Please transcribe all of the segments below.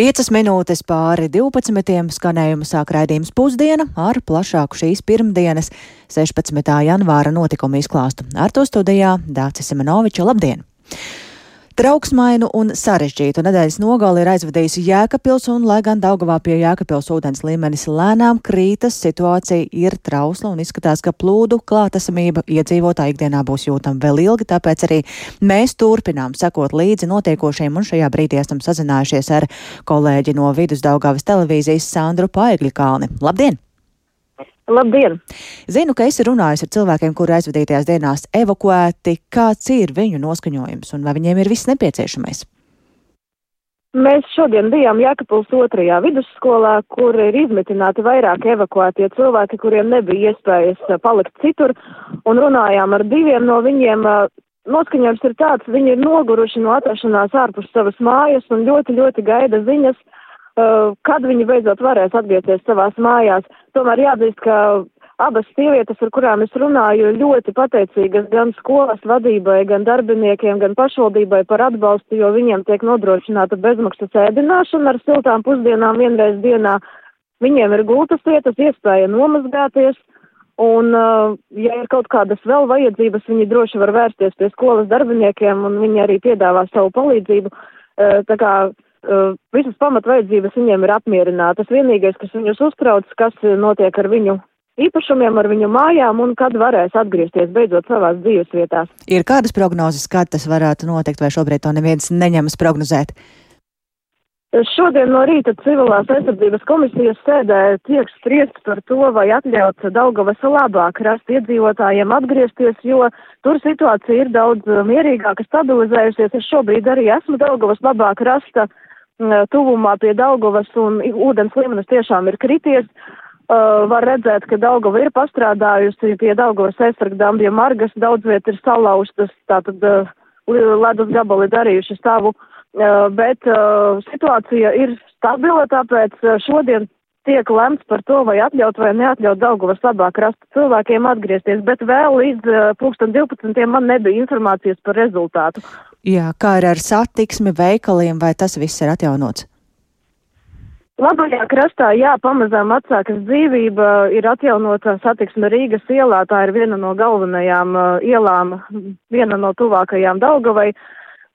5 minūtes pāri 12. skanējuma sāk raidījums pusdiena ar plašāku šīs pirmdienas 16. janvāra notikumu izklāstu. Ar to studijā Dācis Semenoviča. Labdien! Trauksmainu un sarežģītu nedēļas nogali ir aizvadījusi Jēkabpils, un, lai gan Daugavā pie Jēkabpils ūdens līmenis lēnām krītas, situācija ir trausla un izskatās, ka plūdu klātesamība iedzīvotāji ikdienā būs jūtama vēl ilgi, tāpēc arī mēs turpinām sekot līdzi notiekošiem, un šajā brīdī esam sazinājušies ar kolēģi no Vidus Daugavas televīzijas Sandru Paegļikalni. Labdien! Labdien! Zinu, ka esi runājis ar cilvēkiem, kuri aizvadītajās dienās evakuēti. Kāds ir viņu noskaņojums un vai viņiem ir viss nepieciešamais? Mēs šodien bijām Jēkabils otrajā vidusskolā, kur ir izmitināti vairāk evakuētie cilvēki, kuriem nebija iespējas palikt citur, un runājām ar diviem no viņiem. Noskaņojums ir tāds, viņi ir noguruši no atrašanās ārpus savas mājas un ļoti, ļoti gaida ziņas, Uh, kad viņi beidzot varēs atgriezties savās mājās. Tomēr jāatzīst, ka abas sievietes, ar kurām es runāju, ļoti pateicīgas gan skolas vadībai, gan darbiniekiem, gan pašvaldībai par atbalstu, jo viņiem tiek nodrošināta bezmaksas ēdināšana ar siltām pusdienām vienreiz dienā. Viņiem ir gultas vietas, iespēja nomazgāties, un, uh, ja ir kaut kādas vēl vajadzības, viņi droši var vērsties pie skolas darbiniekiem, un viņi arī piedāvā savu palīdzību. Uh, tā kā uh, visas pamatvajadzības viņiem ir apmierinātas. Vienīgais, kas viņus uztrauc, kas notiek ar viņu īpašumiem, ar viņu mājām un kad varēs atgriezties beidzot savās dzīves vietās. Ir kādas prognozes, kad tas varētu notikt, vai šobrīd to neviens neņemas prognozēt? Šodien no rīta civilās aizsardzības komisijas sēdē tiek spriests par to, vai atļaut Daugavas labāk rast iedzīvotājiem atgriezties, jo tur situācija ir daudz mierīgāka, stabilizējusies. Es šobrīd arī esmu Daugavas labāk rasta uh, tuvumā pie Daugavas un ūdens līmenis tiešām ir krities. Uh, var redzēt, ka Daugava ir pastrādājusi pie Daugavas aizsargdāmbiem margas, daudz viet ir salauztas, tātad uh, ledus gabali darījuši savu, uh, bet uh, situācija ir stabila, tāpēc uh, šodien tiek lemts par to, vai atļaut vai neatļaut Daugavas labāk rast cilvēkiem atgriezties, bet vēl līdz uh, pulksten 12. man nebija informācijas par rezultātu. Jā, kā ir ar satiksmi, veikaliem, vai tas viss ir atjaunots? Labajā krastā, jā, pamazām atsākas dzīvība, ir atjaunota satiksme Rīgas ielā, tā ir viena no galvenajām uh, ielām, viena no tuvākajām Daugavai.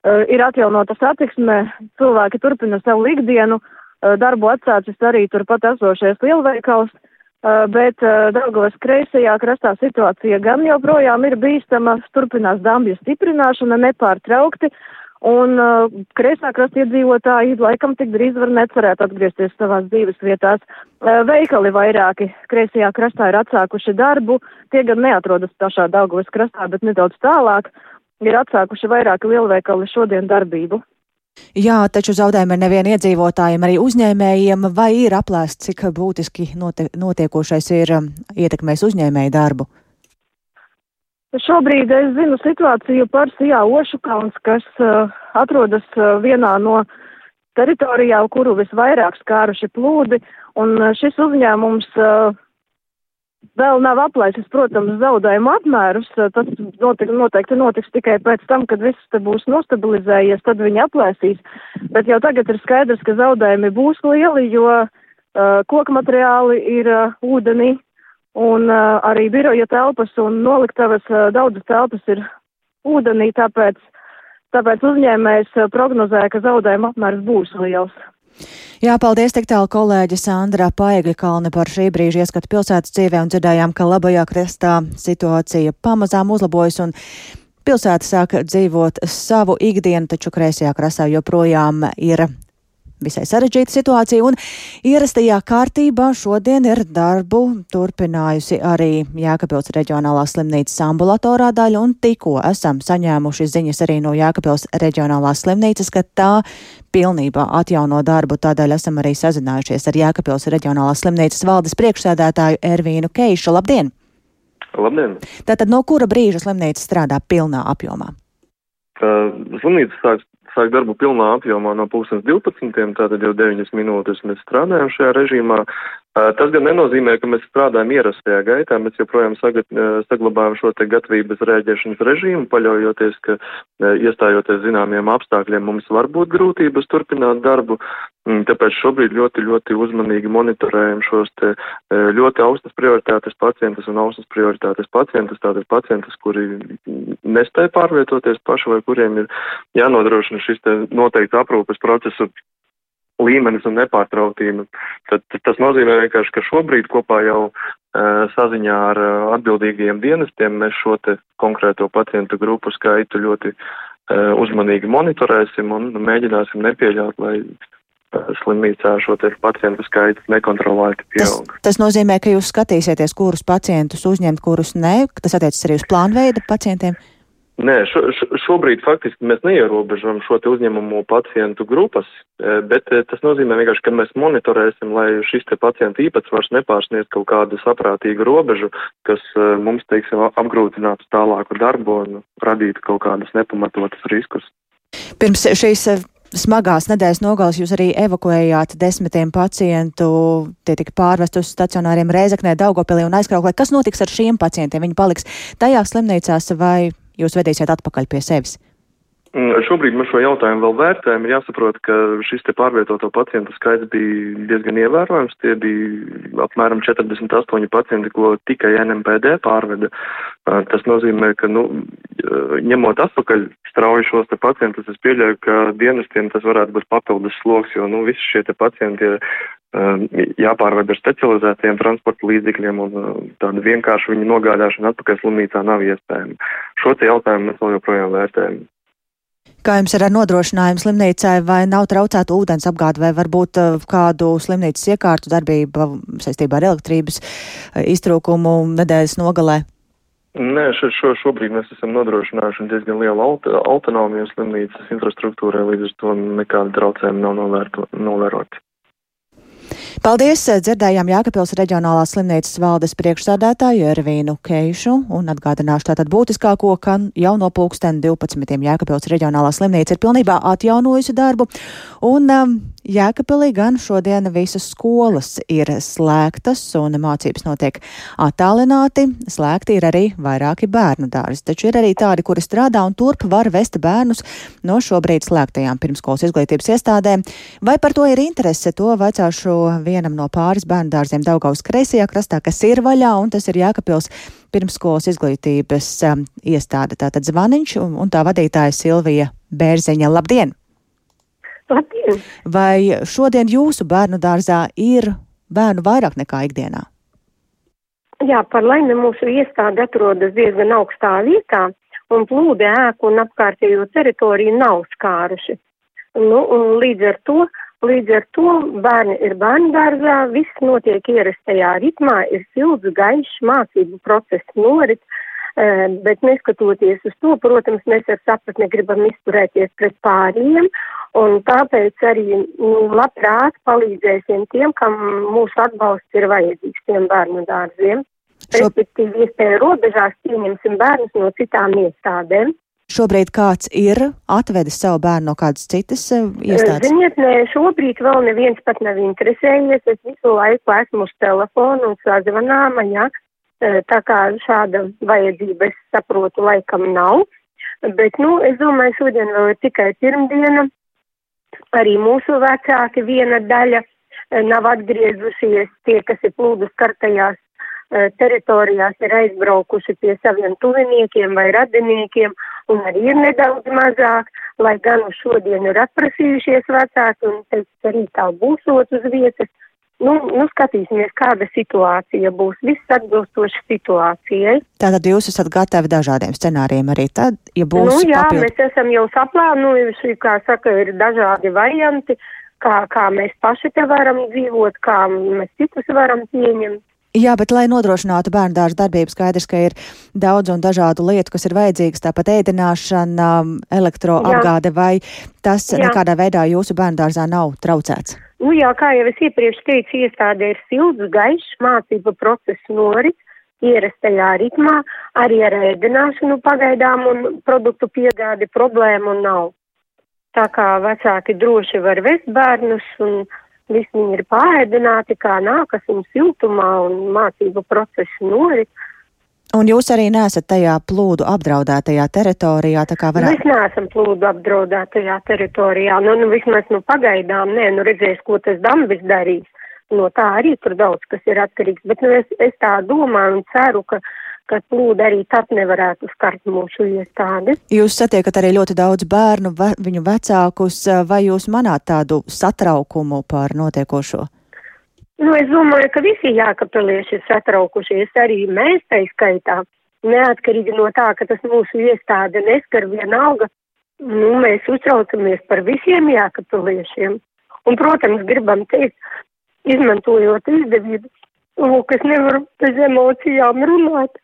Uh, ir atjaunota satiksme, cilvēki turpina savu ikdienu, uh, darbu atsācis arī turpat esošais lielveikals. Uh, bet uh, Daugavas kreisajā krastā situācija gan joprojām ir bīstama, turpinās dambju stiprināšana nepārtraukti, un kreisā krasta iedzīvotāji laikam tik drīz var necerēt atgriezties savās dzīves vietās. Veikali vairāki kreisajā krastā ir atsākuši darbu, tie gan neatrodas pašā Daugavas krastā, bet nedaudz tālāk ir atsākuši vairāki lielveikali šodien darbību. Jā, taču zaudējumi ir nevien iedzīvotājiem, arī uzņēmējiem, vai ir aplēsts, cik būtiski note, notiekošais ir um, ietekmēs uzņēmēju darbu? Šobrīd es zinu situāciju par Sijā Ošukauns, kas uh, atrodas uh, vienā no teritorijām, kuru visvairāk skāruši plūdi, un uh, šis uzņēmums uh, vēl nav aplaisis, protams, zaudējumu apmērus. Tas notiek, noteikti notiks tikai pēc tam, kad viss te būs nostabilizējies, tad viņi aplēsīs. Bet jau tagad ir skaidrs, ka zaudējumi būs lieli, jo uh, koku materiāli ir uh, ūdenī un uh, arī biroja telpas un noliktavas uh, daudzas telpas ir ūdenī, tāpēc, tāpēc uzņēmējs uh, prognozē, ka zaudējuma apmērs būs liels. Jā, paldies tik tālu kolēģi Sandra Paegļa Kalne par šī brīža ieskatu pilsētas dzīvē un dzirdējām, ka labajā krestā situācija pamazām uzlabojas un pilsēta sāk dzīvot savu ikdienu, taču kreisajā krastā joprojām ir visai sarežģīta situācija, un ierastajā kārtībā šodien ir darbu turpinājusi arī Jēkabils reģionālās slimnīcas ambulatorā daļa, un tikko esam saņēmuši ziņas arī no Jēkabils reģionālās slimnīcas, ka tā pilnībā atjauno darbu, tādēļ esam arī sazinājušies ar Jēkabils reģionālās slimnīcas valdes priekšsēdētāju Ervīnu Keišu. Labdien! Labdien! Tātad no kura brīža slimnīca strādā pilnā apjomā? Uh, slimnīca sāk sāk darbu pilnā apjomā no 2012. Tātad jau 9 minūtes mēs strādājam šajā režīmā. Tas gan nenozīmē, ka mēs strādājam ierastajā gaitā, mēs joprojām sagat, saglabājam šo te gatavības rēģēšanas režīmu, paļaujoties, ka iestājoties zināmiem apstākļiem mums var būt grūtības turpināt darbu, mm, tāpēc šobrīd ļoti, ļoti uzmanīgi monitorējam šos te ļoti augstas prioritātes pacientus un augstas prioritātes pacientus, tātad pacientus, kuri nespēja pārvietoties paši vai kuriem ir jānodrošina šis te noteikts aprūpes procesu līmenis un nepārtrautība. Tad, tas nozīmē vienkārši, ka šobrīd kopā jau uh, saziņā ar uh, atbildīgajiem dienestiem mēs šo te konkrēto pacientu grupu skaitu ļoti uh, uzmanīgi monitorēsim un mēģināsim nepieļaut, lai slimnīcā šo pacientu skaitu nekontrolēti pieaug. Tas, tas nozīmē, ka jūs skatīsieties, kurus pacientus uzņemt, kurus nē. Tas attiecas arī uz plānveida pacientiem. Nē, šo, šo, šobrīd faktiski mēs neierobežam šo te uzņemumu pacientu grupas, e, bet e, tas nozīmē vienkārši, ka mēs monitorēsim, lai šis te pacientu īpatsvars nepārsniedz kaut kādu saprātīgu robežu, kas e, mums, teiksim, apgrūtinātu tālāku darbu un radītu kaut kādus nepamatotus riskus. Pirms šīs smagās nedēļas nogales jūs arī evakuējāt desmitiem pacientu, tie tika pārvest uz stacionāriem Rēzaknē, Daugopilī un aizkrauklē. Kas notiks ar šiem pacientiem? Viņi paliks tajās slimnīcās vai jūs vedīsiet atpakaļ pie sevis? Mm, šobrīd mēs šo jautājumu vēl vērtējam. Ir jāsaprot, ka šis te pārvietoto pacientu skaits bija diezgan ievērojams. Tie bija apmēram 48 pacienti, ko tikai NMPD pārveda. Tas nozīmē, ka, nu, ņemot atpakaļ strauji šos te pacientus, es pieļauju, ka dienestiem tas varētu būt papildus sloks, jo, nu, visi šie te pacienti ir jāpārved ar specializētiem transporta līdzekļiem un tāda vienkārši viņa nogādāšana atpakaļ slimnīcā nav iespējama. Šo te jautājumu mēs vēl joprojām vērtējam. Kā jums ir ar nodrošinājumu slimnīcai, vai nav traucēta ūdens apgāde, vai varbūt kādu slimnīcas iekārtu darbība saistībā ar elektrības iztrūkumu nedēļas nogalē? Nē, šo, šo, šobrīd mēs esam nodrošinājuši diezgan lielu aut autonomiju slimnīcas infrastruktūrai, līdz ar to nekāda traucējuma nav novērota. Paldies! Dzirdējām Jākapils reģionālās slimnīcas valdes priekšsādātāju Ervīnu Keišu un atgādināšu tātad būtiskāko, ka jau no pulksten 12. Jākapils reģionālā slimnīca ir pilnībā atjaunojusi darbu un um, Jēkabpilī gan šodien visas skolas ir slēgtas un mācības notiek attālināti. Slēgti ir arī vairāki bērnu dārzi, taču ir arī tādi, kuri strādā un turp var vest bērnus no šobrīd slēgtajām pirmskolas izglītības iestādēm. Vai par to ir interese, to vajadzāšu vienam no pāris bērnu dārziem Daugaus kreisajā krastā, kas ir vaļā, un tas ir Jēkabpils pirmskolas izglītības um, iestāde. Tātad zvaniņš un, un tā vadītāja Silvija Bērziņa. Labdien! Labdien! Vai šodien jūsu bērnu dārzā ir bērnu vairāk nekā ikdienā? Jā, par laimi mūsu iestāde atrodas diezgan augstā vietā, un plūdi ēku un apkārtējo teritoriju nav skāruši. Nu, un līdz ar to, līdz ar to bērni ir bērnu dārzā, viss notiek ierastajā ritmā, ir silts, gaišs, mācību process norit, eh, bet neskatoties uz to, protams, mēs ar sapratni gribam izturēties pret pāriem Un tāpēc arī nu, labprāt palīdzēsim tiem, kam mūsu atbalsts ir vajadzīgs, tiem bērnu dārziem. Respektīvi, iespēja robežās pieņemsim bērnus no citām iestādēm. Šobrīd kāds ir atvedis savu bērnu no kādas citas uh, iestādes? Ziniet, nē, šobrīd vēl neviens pat nav interesējies. Es visu laiku esmu uz telefonu un sazvanāma, ja. Eh, tā kā šāda vajadzība, es saprotu, laikam nav. Bet, nu, es domāju, šodien vēl ir tikai pirmdiena Arī mūsu vecāki viena daļa eh, nav atgriezušies, tie, kas ir plūdu skartajās eh, teritorijās, ir aizbraukuši pie saviem tuviniekiem vai radiniekiem, un arī ir nedaudz mazāk, lai gan šodien ir atprasījušies vecāki un teiks, arī tā būsot uz vietas. Nu, nu, skatīsimies, kāda situācija būs. Viss atbilstoši situācijai. Tātad jūs esat gatavi dažādiem scenārijiem arī tad, ja būs. Nu, jā, papildu... mēs esam jau saplānojuši, kā saka, ir dažādi varianti, kā, kā mēs paši te varam dzīvot, kā mēs citus varam pieņemt. Jā, bet, lai nodrošinātu bērnu dārza darbību, skaidrs, ka ir daudz un dažādu lietu, kas ir vajadzīgas, tāpat ēdināšana, elektroapgāde, vai tas Jā. nekādā veidā jūsu bērnu dārzā nav traucēts? Nu jā, kā jau es iepriekš teicu, iestādē ir silts, gaišs, mācība process norit, ierastajā ritmā, arī ar ēdināšanu pagaidām un produktu piegādi problēmu nav. Tā kā vecāki droši var vest bērnus un visi viņi ir pārēdināti, kā nākas un siltumā un mācību procesu norit. Un jūs arī neesat tajā plūdu apdraudētajā teritorijā, tā kā varētu. Mēs neesam plūdu apdraudētajā teritorijā, nu, nu vismaz, nu, pagaidām, nē, nu, redzēs, ko tas dambis darīs. No tā arī tur daudz kas ir atkarīgs, bet, nu, es, es tā domāju un ceru, ka, ka plūdi arī tad nevarētu skart mūsu iestādi. Jūs satiekat arī ļoti daudz bērnu, ve, viņu vecākus, vai jūs manāt tādu satraukumu par notiekošo? Nu, es domāju, ka visi jākapelieši ir satraukušies, arī mēs tai skaitā. Neatkarīgi no tā, ka tas mūsu iestāde neskar vienalga, nu, mēs uztraucamies par visiem jākapeliešiem. Un, protams, gribam teikt, izmantojot izdevību, lūk, es nevaru bez emocijām runāt,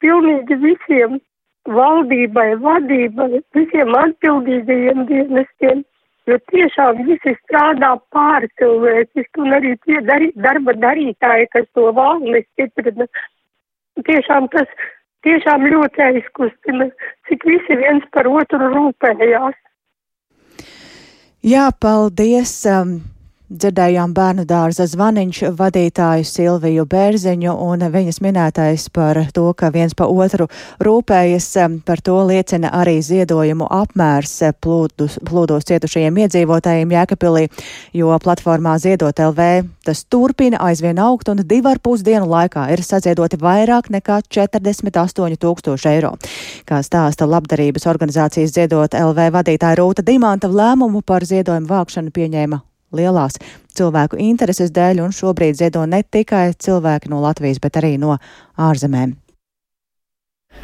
pilnīgi visiem valdībai, vadībai, visiem atbildīgajiem dienestiem jo tiešām visi strādā pārcilvēciski un arī tie dari, darba darītāji, kas to valni stiprina. Tiešām tas tiešām ļoti aizkustina, cik visi viens par otru rūpējās. Jā, paldies. Um dzirdējām bērnu dārza zvaniņš vadītāju Silviju Bērziņu un viņas minētais par to, ka viens pa otru rūpējas, par to liecina arī ziedojumu apmērs plūdus, plūdos cietušajiem iedzīvotājiem Jēkapilī, jo platformā Ziedot LV tas turpina aizvien augt un divu ar pus dienu laikā ir saziedoti vairāk nekā 48 tūkstoši eiro. Kā stāsta labdarības organizācijas Ziedot LV vadītāja Rūta Dimanta lēmumu par ziedojumu vākšanu pieņēma lielās cilvēku intereses dēļ, un šobrīd ziedo ne tikai cilvēki no Latvijas, bet arī no ārzemēm.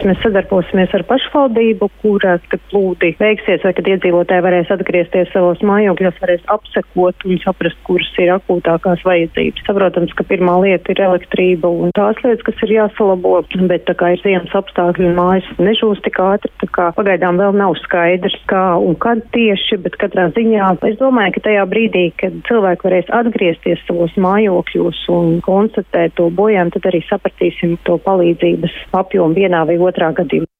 Mēs sadarbosimies ar pašvaldību, kuras, kad plūdi beigsies vai kad iedzīvotāji varēs atgriezties savos mājokļos, varēs apsekot un saprast, kuras ir akūtākās vajadzības. Saprotams, ka pirmā lieta ir elektrība un tās lietas, kas ir jāsalabo, bet tā kā ir ziemas apstākļi un mājas nežūs tik ātri, tā kā pagaidām vēl nav skaidrs, kā un kad tieši, bet katrā ziņā es domāju, ka tajā brīdī, kad cilvēki varēs atgriezties savos mājokļos un konstatēt to bojām, tad arī sapratīsim to palīdzības apjomu vienā vai otrā gadījumā.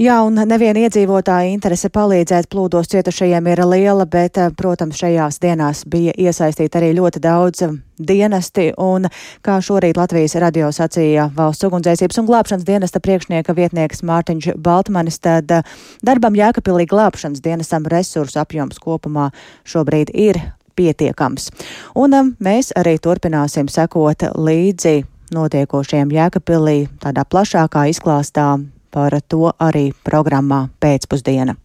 Jā, un neviena iedzīvotāja interese palīdzēt plūdos cietušajiem ir liela, bet, eh, protams, šajās dienās bija iesaistīti arī ļoti daudz eh, dienesti, un, kā šorīt Latvijas radio sacīja valsts ugunsdzēsības un glābšanas dienesta priekšnieka vietnieks Mārtiņš Baltmanis, tad eh, darbam Jēkapilī glābšanas dienestam resursu apjoms kopumā šobrīd ir pietiekams. Un mēs arī turpināsim sekot līdzi notiekošiem Jēkabpilī tādā plašākā izklāstā par to arī programmā pēcpusdiena.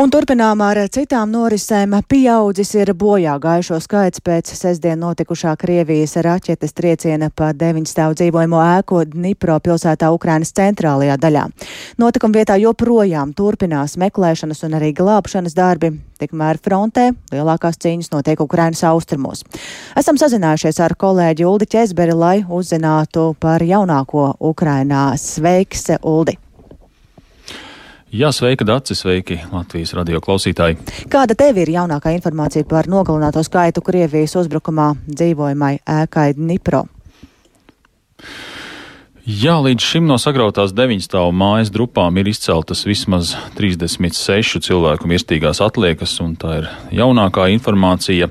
Un turpinām ar citām norisēm. Pieaudzis ir bojā gājušo skaits pēc sestdien notikušā Krievijas raķetes trieciena pa deviņstāvu dzīvojamo ēku Dnipro pilsētā Ukrainas centrālajā daļā. Notikuma vietā joprojām turpinās meklēšanas un arī glābšanas darbi. Tikmēr frontē lielākās cīņas notiek Ukrainas austrumos. Esam sazinājušies ar kolēģi Uldi Česberi, lai uzzinātu par jaunāko Ukrainā. Sveiks, Uldi! Jā, sveika, Dārcis, sveiki Latvijas radio klausītāji. Kāda tev ir jaunākā informācija par nogalināto skaitu Krievijas uzbrukumā dzīvojamai ēkai Dnipro? Jā, līdz šim no sagrautās deviņstāvu mājas drupām ir izceltas vismaz 36 cilvēku mirstīgās atliekas, un tā ir jaunākā informācija.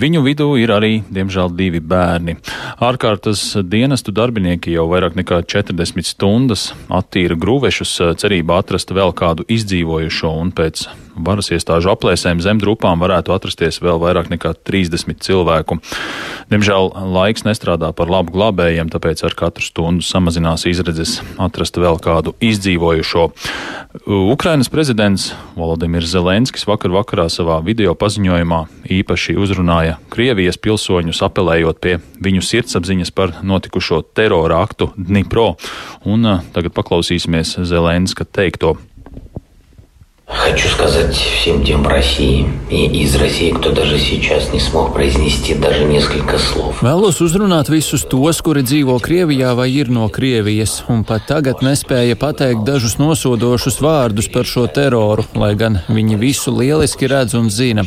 Viņu vidū ir arī, diemžēl, divi bērni. Ārkārtas dienestu darbinieki jau vairāk nekā 40 stundas attīra grūvešus cerībā atrast vēl kādu izdzīvojušo un pēc varas iestāžu aplēsēm zem drupām varētu atrasties vēl vairāk nekā 30 cilvēku. Diemžēl laiks nestrādā par labu glābējiem, tāpēc ar katru stundu samazinās izredzes atrast vēl kādu izdzīvojušo. Ukrainas prezidents Volodimirs Zelenskis vakar vakarā savā video paziņojumā īpaši uzrunāja Krievijas pilsoņus, apelējot pie viņu sirdsapziņas par notikušo terora aktu Dnipro. Un tagad paklausīsimies Zelenska teikto. Хочу сказать всем тем в России и из России, кто даже сейчас не смог произнести даже несколько слов. Vēlos uzrunāt visus tos, kuri dzīvo Krievijā vai ir no Krievijas, un pat tagad nespēja pateikt dažus nosodošus vārdus par šo teroru, lai gan viņi visu lieliski redz un zina.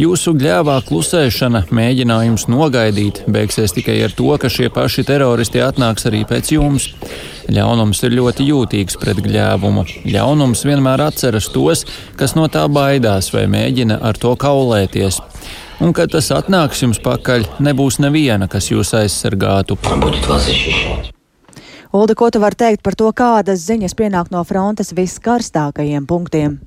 Jūsu gļēvā klusēšana, mēģinājums nogaidīt, beigsies tikai ar to, ka šie paši teroristi atnāks arī pēc jums. Ļaunums ir ļoti jūtīgs pret gļēvumu. Ļaunums vienmēr atceras tos, kas no tā baidās vai mēģina ar to kaulēties. Un, kad tas atnāks jums pakaļ, nebūs neviena, kas jūs aizsargātu. Ulda, ko tu vari teikt par to, kādas ziņas pienāk no frontes viskarstākajiem punktiem?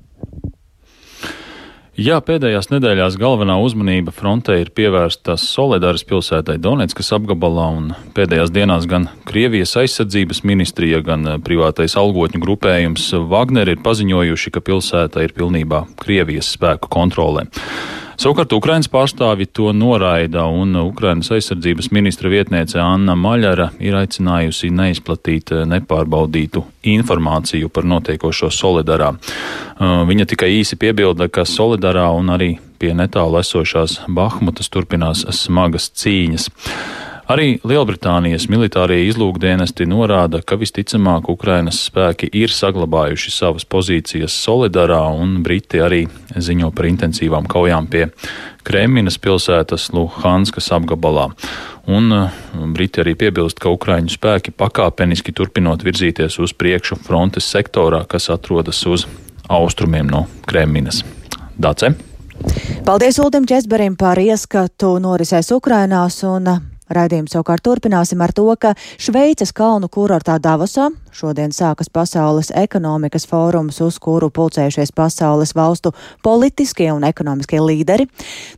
Jā, pēdējās nedēļās galvenā uzmanība frontē ir pievērsta Soledāras pilsētai Donetskas apgabalā, un pēdējās dienās gan Krievijas aizsardzības ministrija, gan eh, privātais algotņu grupējums Wagner ir paziņojuši, ka pilsēta ir pilnībā Krievijas spēku kontrolē. Savukārt Ukrainas pārstāvi to noraida, un Ukrainas aizsardzības ministra vietniece Anna Maļara ir aicinājusi neizplatīt eh, nepārbaudītu informāciju par notiekošo Solidarā. Uh, viņa tikai īsi piebilda, ka Solidarā un arī pie netālu esošās Bahmutas turpinās smagas cīņas. Arī Lielbritānijas militārie izlūkdienesti norāda, ka visticamāk Ukrainas spēki ir saglabājuši savas pozīcijas Solidarā, un Briti arī ziņo par intensīvām kaujām pie Kreminas pilsētas Luhanskas apgabalā. Un uh, Briti arī piebilst, ka Ukraiņu spēki pakāpeniski turpinot virzīties uz priekšu frontes sektorā, kas atrodas uz austrumiem no Kreminas. Dace! Paldies Uldim Česberim par ieskatu norisēs Ukrainās un Raidījumu savukārt turpināsim ar to, ka Šveices kalnu kurortā Davosā šodien sākas Pasaules ekonomikas fórums, uz kuru pulcējušies pasaules valstu politiskie un ekonomiskie līderi.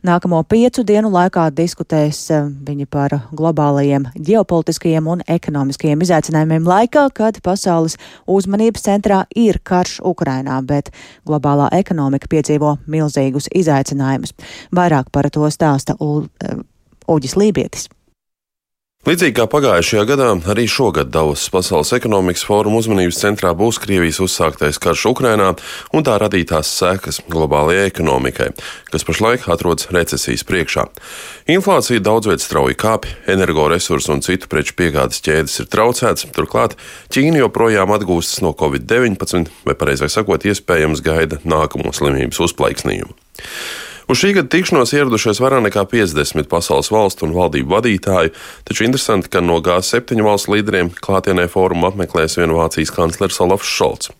Nākamo piecu dienu laikā diskutēs eh, viņi par globālajiem ģeopolitiskajiem un ekonomiskajiem izaicinājumiem laikā, kad pasaules uzmanības centrā ir karš Ukrainā, bet globālā ekonomika piedzīvo milzīgus izaicinājumus. Vairāk par to stāsta eh, Uģis Lībietis. Līdzīgi kā pagājušajā gadā, arī šogad Davos Pasaules ekonomikas fóruma uzmanības centrā būs Krievijas uzsāktais karš Ukrainā un tā radītās sekas globālajai ekonomikai, kas pašlaik atrodas recesijas priekšā. Inflācija daudz viet strauji kāpj, energoresursu un citu preču piegādes ķēdes ir traucētas, turklāt Ķīna joprojām atgūstas no Covid-19, vai pareizāk sakot, iespējams gaida nākamo slimības uzplaiksnījumu. Uz šī gada tikšanos ieradušies vairāk nekā 50 pasaules valstu un valdību vadītāju, taču interesanti, ka no G7 valstu līderiem klātienē fórumu apmeklēs vien Vācijas kanclers Olafs Šolts.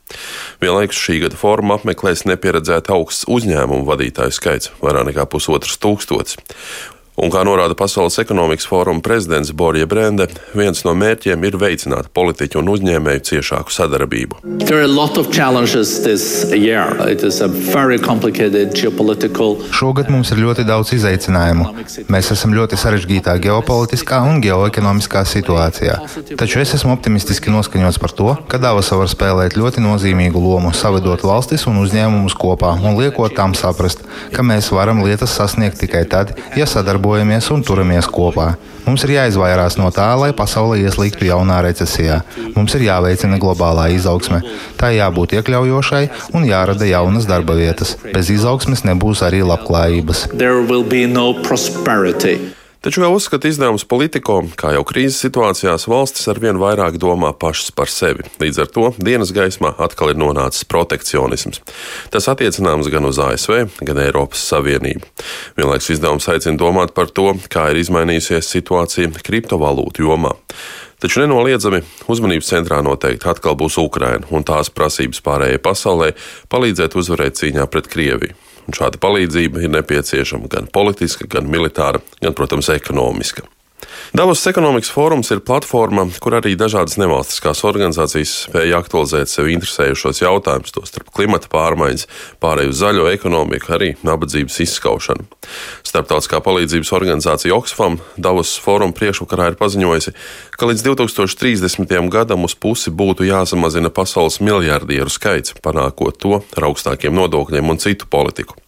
Vienlaikus šī gada fórumu apmeklēs nepieredzēta augsts uzņēmumu vadītāju skaits - vairāk nekā pusotrs tūkstotis. Un, kā norāda Pasaules ekonomikas fóruma prezidents Borja Brende, viens no mērķiem ir veicināt politiķu un uzņēmēju ciešāku sadarbību. Šogad mums ir ļoti daudz izaicinājumu. Mēs esam ļoti sarežģītā ģeopolitiskā un geoekonomiskā situācijā. Taču es esmu optimistiski noskaņots par to, ka Davasa var spēlēt ļoti nozīmīgu lomu, savedot valstis un uzņēmumus kopā un liekot tām saprast, ka mēs varam lietas sasniegt tikai tad, ja sadarbojamies sadarbojamies un turamies kopā. Mums ir jāizvairās no tā, lai pasaule ieslīgtu jaunā recesijā. Mums ir jāveicina globālā izaugsme. Tā jābūt iekļaujošai un jārada jaunas darba vietas. Bez izaugsmes nebūs arī labklājības. Taču, kā uzskata izdevums Politico, kā jau krīzes situācijās, valstis arvien vairāk domā pašas par sevi. Līdz ar to dienas gaismā atkal ir nonācis protekcionisms. Tas attiecināms gan uz ASV, gan Eiropas Savienību. Vienlaikus izdevums aicina domāt par to, kā ir izmainījusies situācija kriptovalūtu jomā. Taču nenoliedzami uzmanības centrā noteikti atkal būs Ukraina un tās prasības pārējai pasaulē palīdzēt uzvarēt cīņā pret Krieviju. Un šāda palīdzība ir nepieciešama gan politiska, gan militāra, gan, protams, ekonomiska. Davos ekonomikas fórums ir platforma, kur arī dažādas nevalstiskās organizācijas spēja aktualizēt sev interesējušos jautājumus, tostarp klimata pārmaiņas, pārēju uz zaļo ekonomiku, arī nabadzības izskaušanu. Starptautiskā palīdzības organizācija Oxfam Davos fóruma priekšvakarā ir paziņojusi, ka līdz 2030. gadam uz pusi būtu jāsamazina pasaules miljardieru skaits, panākot to ar augstākiem nodokļiem un citu politiku.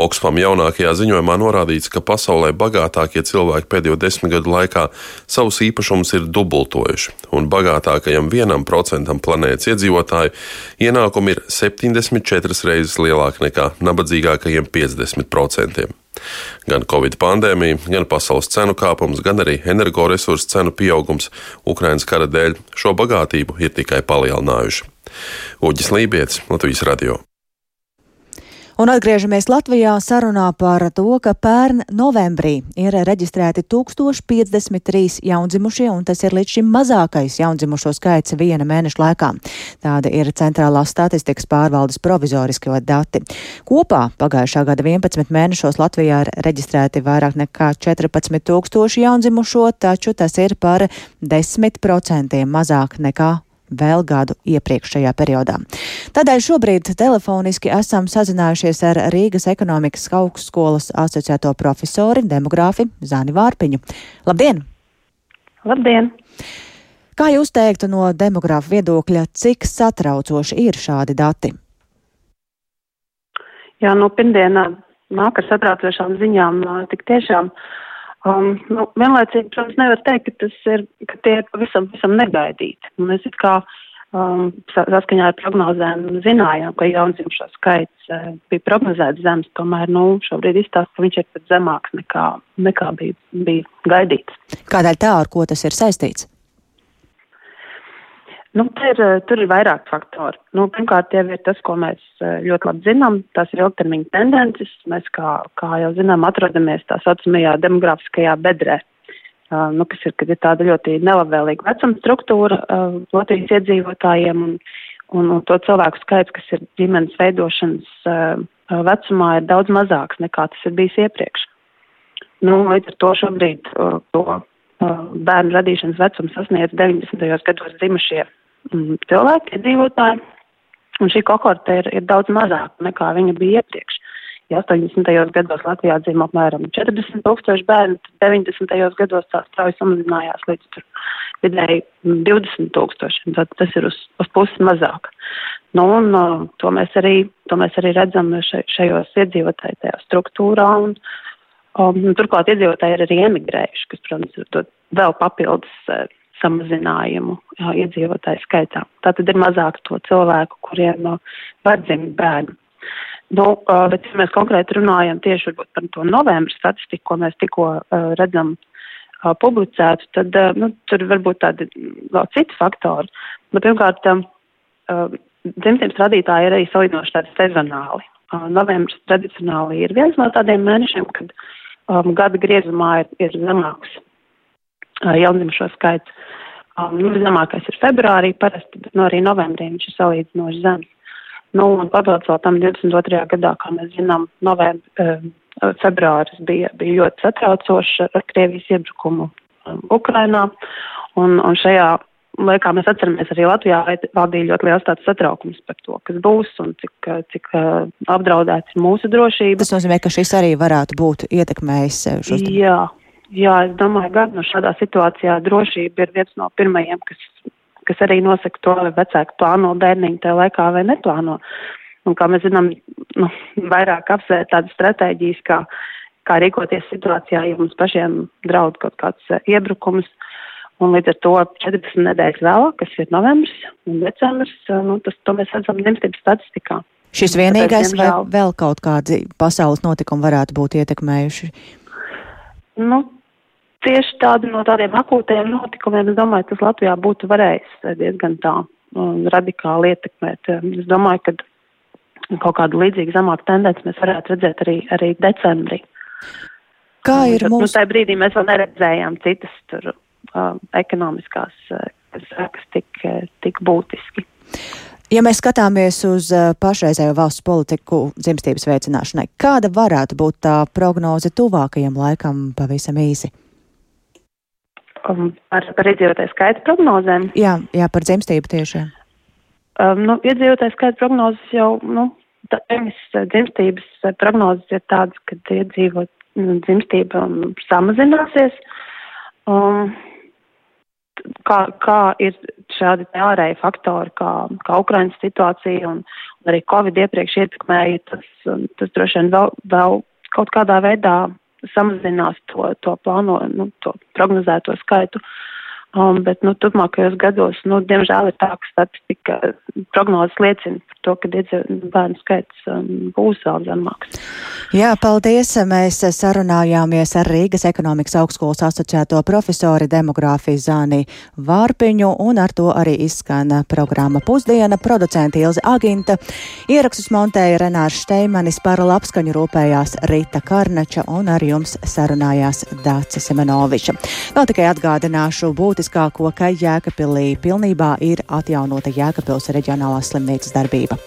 Oxfam jaunākajā ziņojumā norādīts, ka pasaulē bagātākie cilvēki pēdējo desmit gadu laikā savus īpašumus ir dubultojuši, un bagātākajam vienam procentam planētas iedzīvotāju ienākumi ir 74 reizes lielāki nekā nabadzīgākajiem 50%. Gan Covid pandēmija, gan pasaules cenu kāpums, gan arī energoresursu cenu pieaugums Ukraiņas kara dēļ šo bagātību ir tikai palielinājuši. Uģis Lībijams, Latvijas Radio. Un atgriežamies Latvijā sarunā par to, ka pērn novembrī ir reģistrēti 1053 jaundzimušie, un tas ir līdz šim mazākais jaundzimušo skaits viena mēneša laikā. Tāda ir centrālās statistikas pārvaldes provizorisko dati. Kopā pagājušā gada 11 mēnešos Latvijā ir reģistrēti vairāk nekā 14 tūkstoši jaundzimušo, taču tas ir par 10% mazāk nekā vēl gadu iepriekšējā periodā. Tādēļ šobrīd telefoniski esam sazinājušies ar Rīgas ekonomikas augstskolas asociēto profesori, demogrāfi Zani Vārpiņu. Labdien! Labdien! Kā jūs teiktu no demogrāfa viedokļa, cik satraucoši ir šādi dati? Jā, no nu, pirmdienā nāk ar satraucošām ziņām. Tik tiešām uh, Um, nu, vienlaicīgi, protams, nevar teikt, ka, ir, ka tie ir pavisam, pavisam negaidīti. Mēs it kā um, saskaņā ar prognozēm zinājām, ka jaundzimšo skaits uh, bija prognozēts zems, tomēr nu, šobrīd izstāsta, ka viņš ir pat zemāks nekā, nekā bija, bija gaidīts. Kādēļ tā, ar ko tas ir saistīts? Nu, ir, eh, tur ir vairāk faktori. Nu, pirmkārt, jau ir tas, ko mēs eh, ļoti labi zinām, tās ir ilgtermiņa tendences. Mēs, kā, kā jau zinām, atrodamies tā saucamajā demografiskajā bedrē, uh, nu, kas ir, ir tāda ļoti nelabvēlīga vecuma struktūra Latvijas iedzīvotājiem un, un, un to cilvēku skaits, kas ir ģimenes veidošanas vecumā, ir daudz mazāks nekā tas ir bijis iepriekš. Nu, līdz ar to šobrīd to bērnu radīšanas vecums sasniedz 90. gados dzimušie cilvēki, iedzīvotāji, un šī kohorte ir, ir daudz mazāka nekā viņa bija iepriekš. Ja 80. gados Latvijā dzīvo apmēram 40 tūkstoši bērnu, tad 90. gados tā strauji samazinājās līdz vidēji 20 tūkstošiem. Tad tas ir uz, uz pusi mazāk. Nu, un uh, to mēs arī, to mēs arī redzam šajos iedzīvotāju tajā struktūrā. Un, um, turklāt iedzīvotāji ir arī emigrējuši, kas, protams, ir vēl papildus uh, samazinājumu jā, iedzīvotāju skaitā. Tātad ir mazāk to cilvēku, kuriem var dzimt bērnu. Nu, bet, ja mēs konkrēti runājam tieši par to novembra statistiku, ko mēs tikko redzam publicētu, tad nu, tur varbūt tādi vēl citi faktori. Nu, pirmkārt, dzimtības radītāji ir arī salīdzinoši tādi sezonāli. Novembris tradicionāli ir viens no tādiem mēnešiem, kad um, gada griezumā ir, ir zemāks jaundzimušo skaits. Um, nu, zemākais ir februārī parasti, bet nu, arī novembrī viņš ir salīdzinoši zems. Nu, un papildus vēl tam 22. gadā, kā mēs zinām, novembr, uh, februāris bija, bija ļoti satraucošs ar Krievijas iebrukumu um, Ukrainā. Un, un šajā laikā mēs atceramies arī Latvijā valdīja ļoti liels tāds satraukums par to, kas būs un cik, cik uh, apdraudēts ir mūsu drošība. Tas nozīmē, ka šis arī varētu būt ietekmējis šos. Jā, Jā, es domāju, gan no šādā situācijā drošība ir viens no pirmajiem, kas, kas arī nosaka to, vai vecāki plāno bērniņu tajā laikā vai neplāno. Un kā mēs zinām, nu, vairāk apsvērt tādas stratēģijas, kā, kā rīkoties situācijā, ja mums pašiem draud kaut kāds uh, iebrukums. Un līdz ar to 14 nedēļas vēlāk, kas ir novembris un decembris, uh, nu, tas, to mēs redzam dzimstības statistikā. Šis vienīgais vai vēl kaut kādi pasaules notikumi varētu būt ietekmējuši? Nu, tieši tādi no tādiem akūtiem notikumiem, es domāju, tas Latvijā būtu varējis diezgan tā um, radikāli ietekmēt. Es domāju, ka kaut kādu līdzīgu zemāku tendenci mēs varētu redzēt arī, arī decembrī. Kā ir nu, mūsu? Nu, tajā brīdī mēs vēl neredzējām citas tur um, ekonomiskās sekas tik, tik būtiski. Ja mēs skatāmies uz pašreizējo valsts politiku dzimstības veicināšanai, kāda varētu būt tā prognoze tuvākajam laikam pavisam īsi? Um, par, par iedzīvotāju skaita prognozēm. Jā, jā par dzimstību tieši. Um, nu, iedzīvotāju skaita prognozes jau, nu, tēmas uh, dzimstības uh, prognozes ir tādas, ka iedzīvot nu, dzimstība um, samazināsies. Um, kā, kā ir šādi ārēji faktori, kā, kā Ukrainas situācija un, un arī Covid iepriekš ietekmēja, tas, tas droši vien vēl, vēl kaut kādā veidā samazinās to, to plāno, nu, to prognozēto skaitu. Um, bet, nu, turpmākajos gados, nu, diemžēl ir tā, ka statistika prognozes liecina par to, ka bērnu skaits um, būs vēl zemāks. Jā, paldies. Mēs sarunājāmies ar Rīgas ekonomikas augstskolas asociēto profesori demogrāfiju Zāni Vārpiņu, un ar to arī izskana programma Pusdiena. Producenta Ilze Aginta. Ierakstus montēja Renārs Šteimanis, par labskaņu rūpējās Rita Karnača un ar jums sarunājās Dācis Semenoviča. Vēl tikai atgādināšu būtu būtiskāko, ka Jēkabpilī pilnībā ir atjaunota Jēkabpils reģionālās slimnīcas darbība.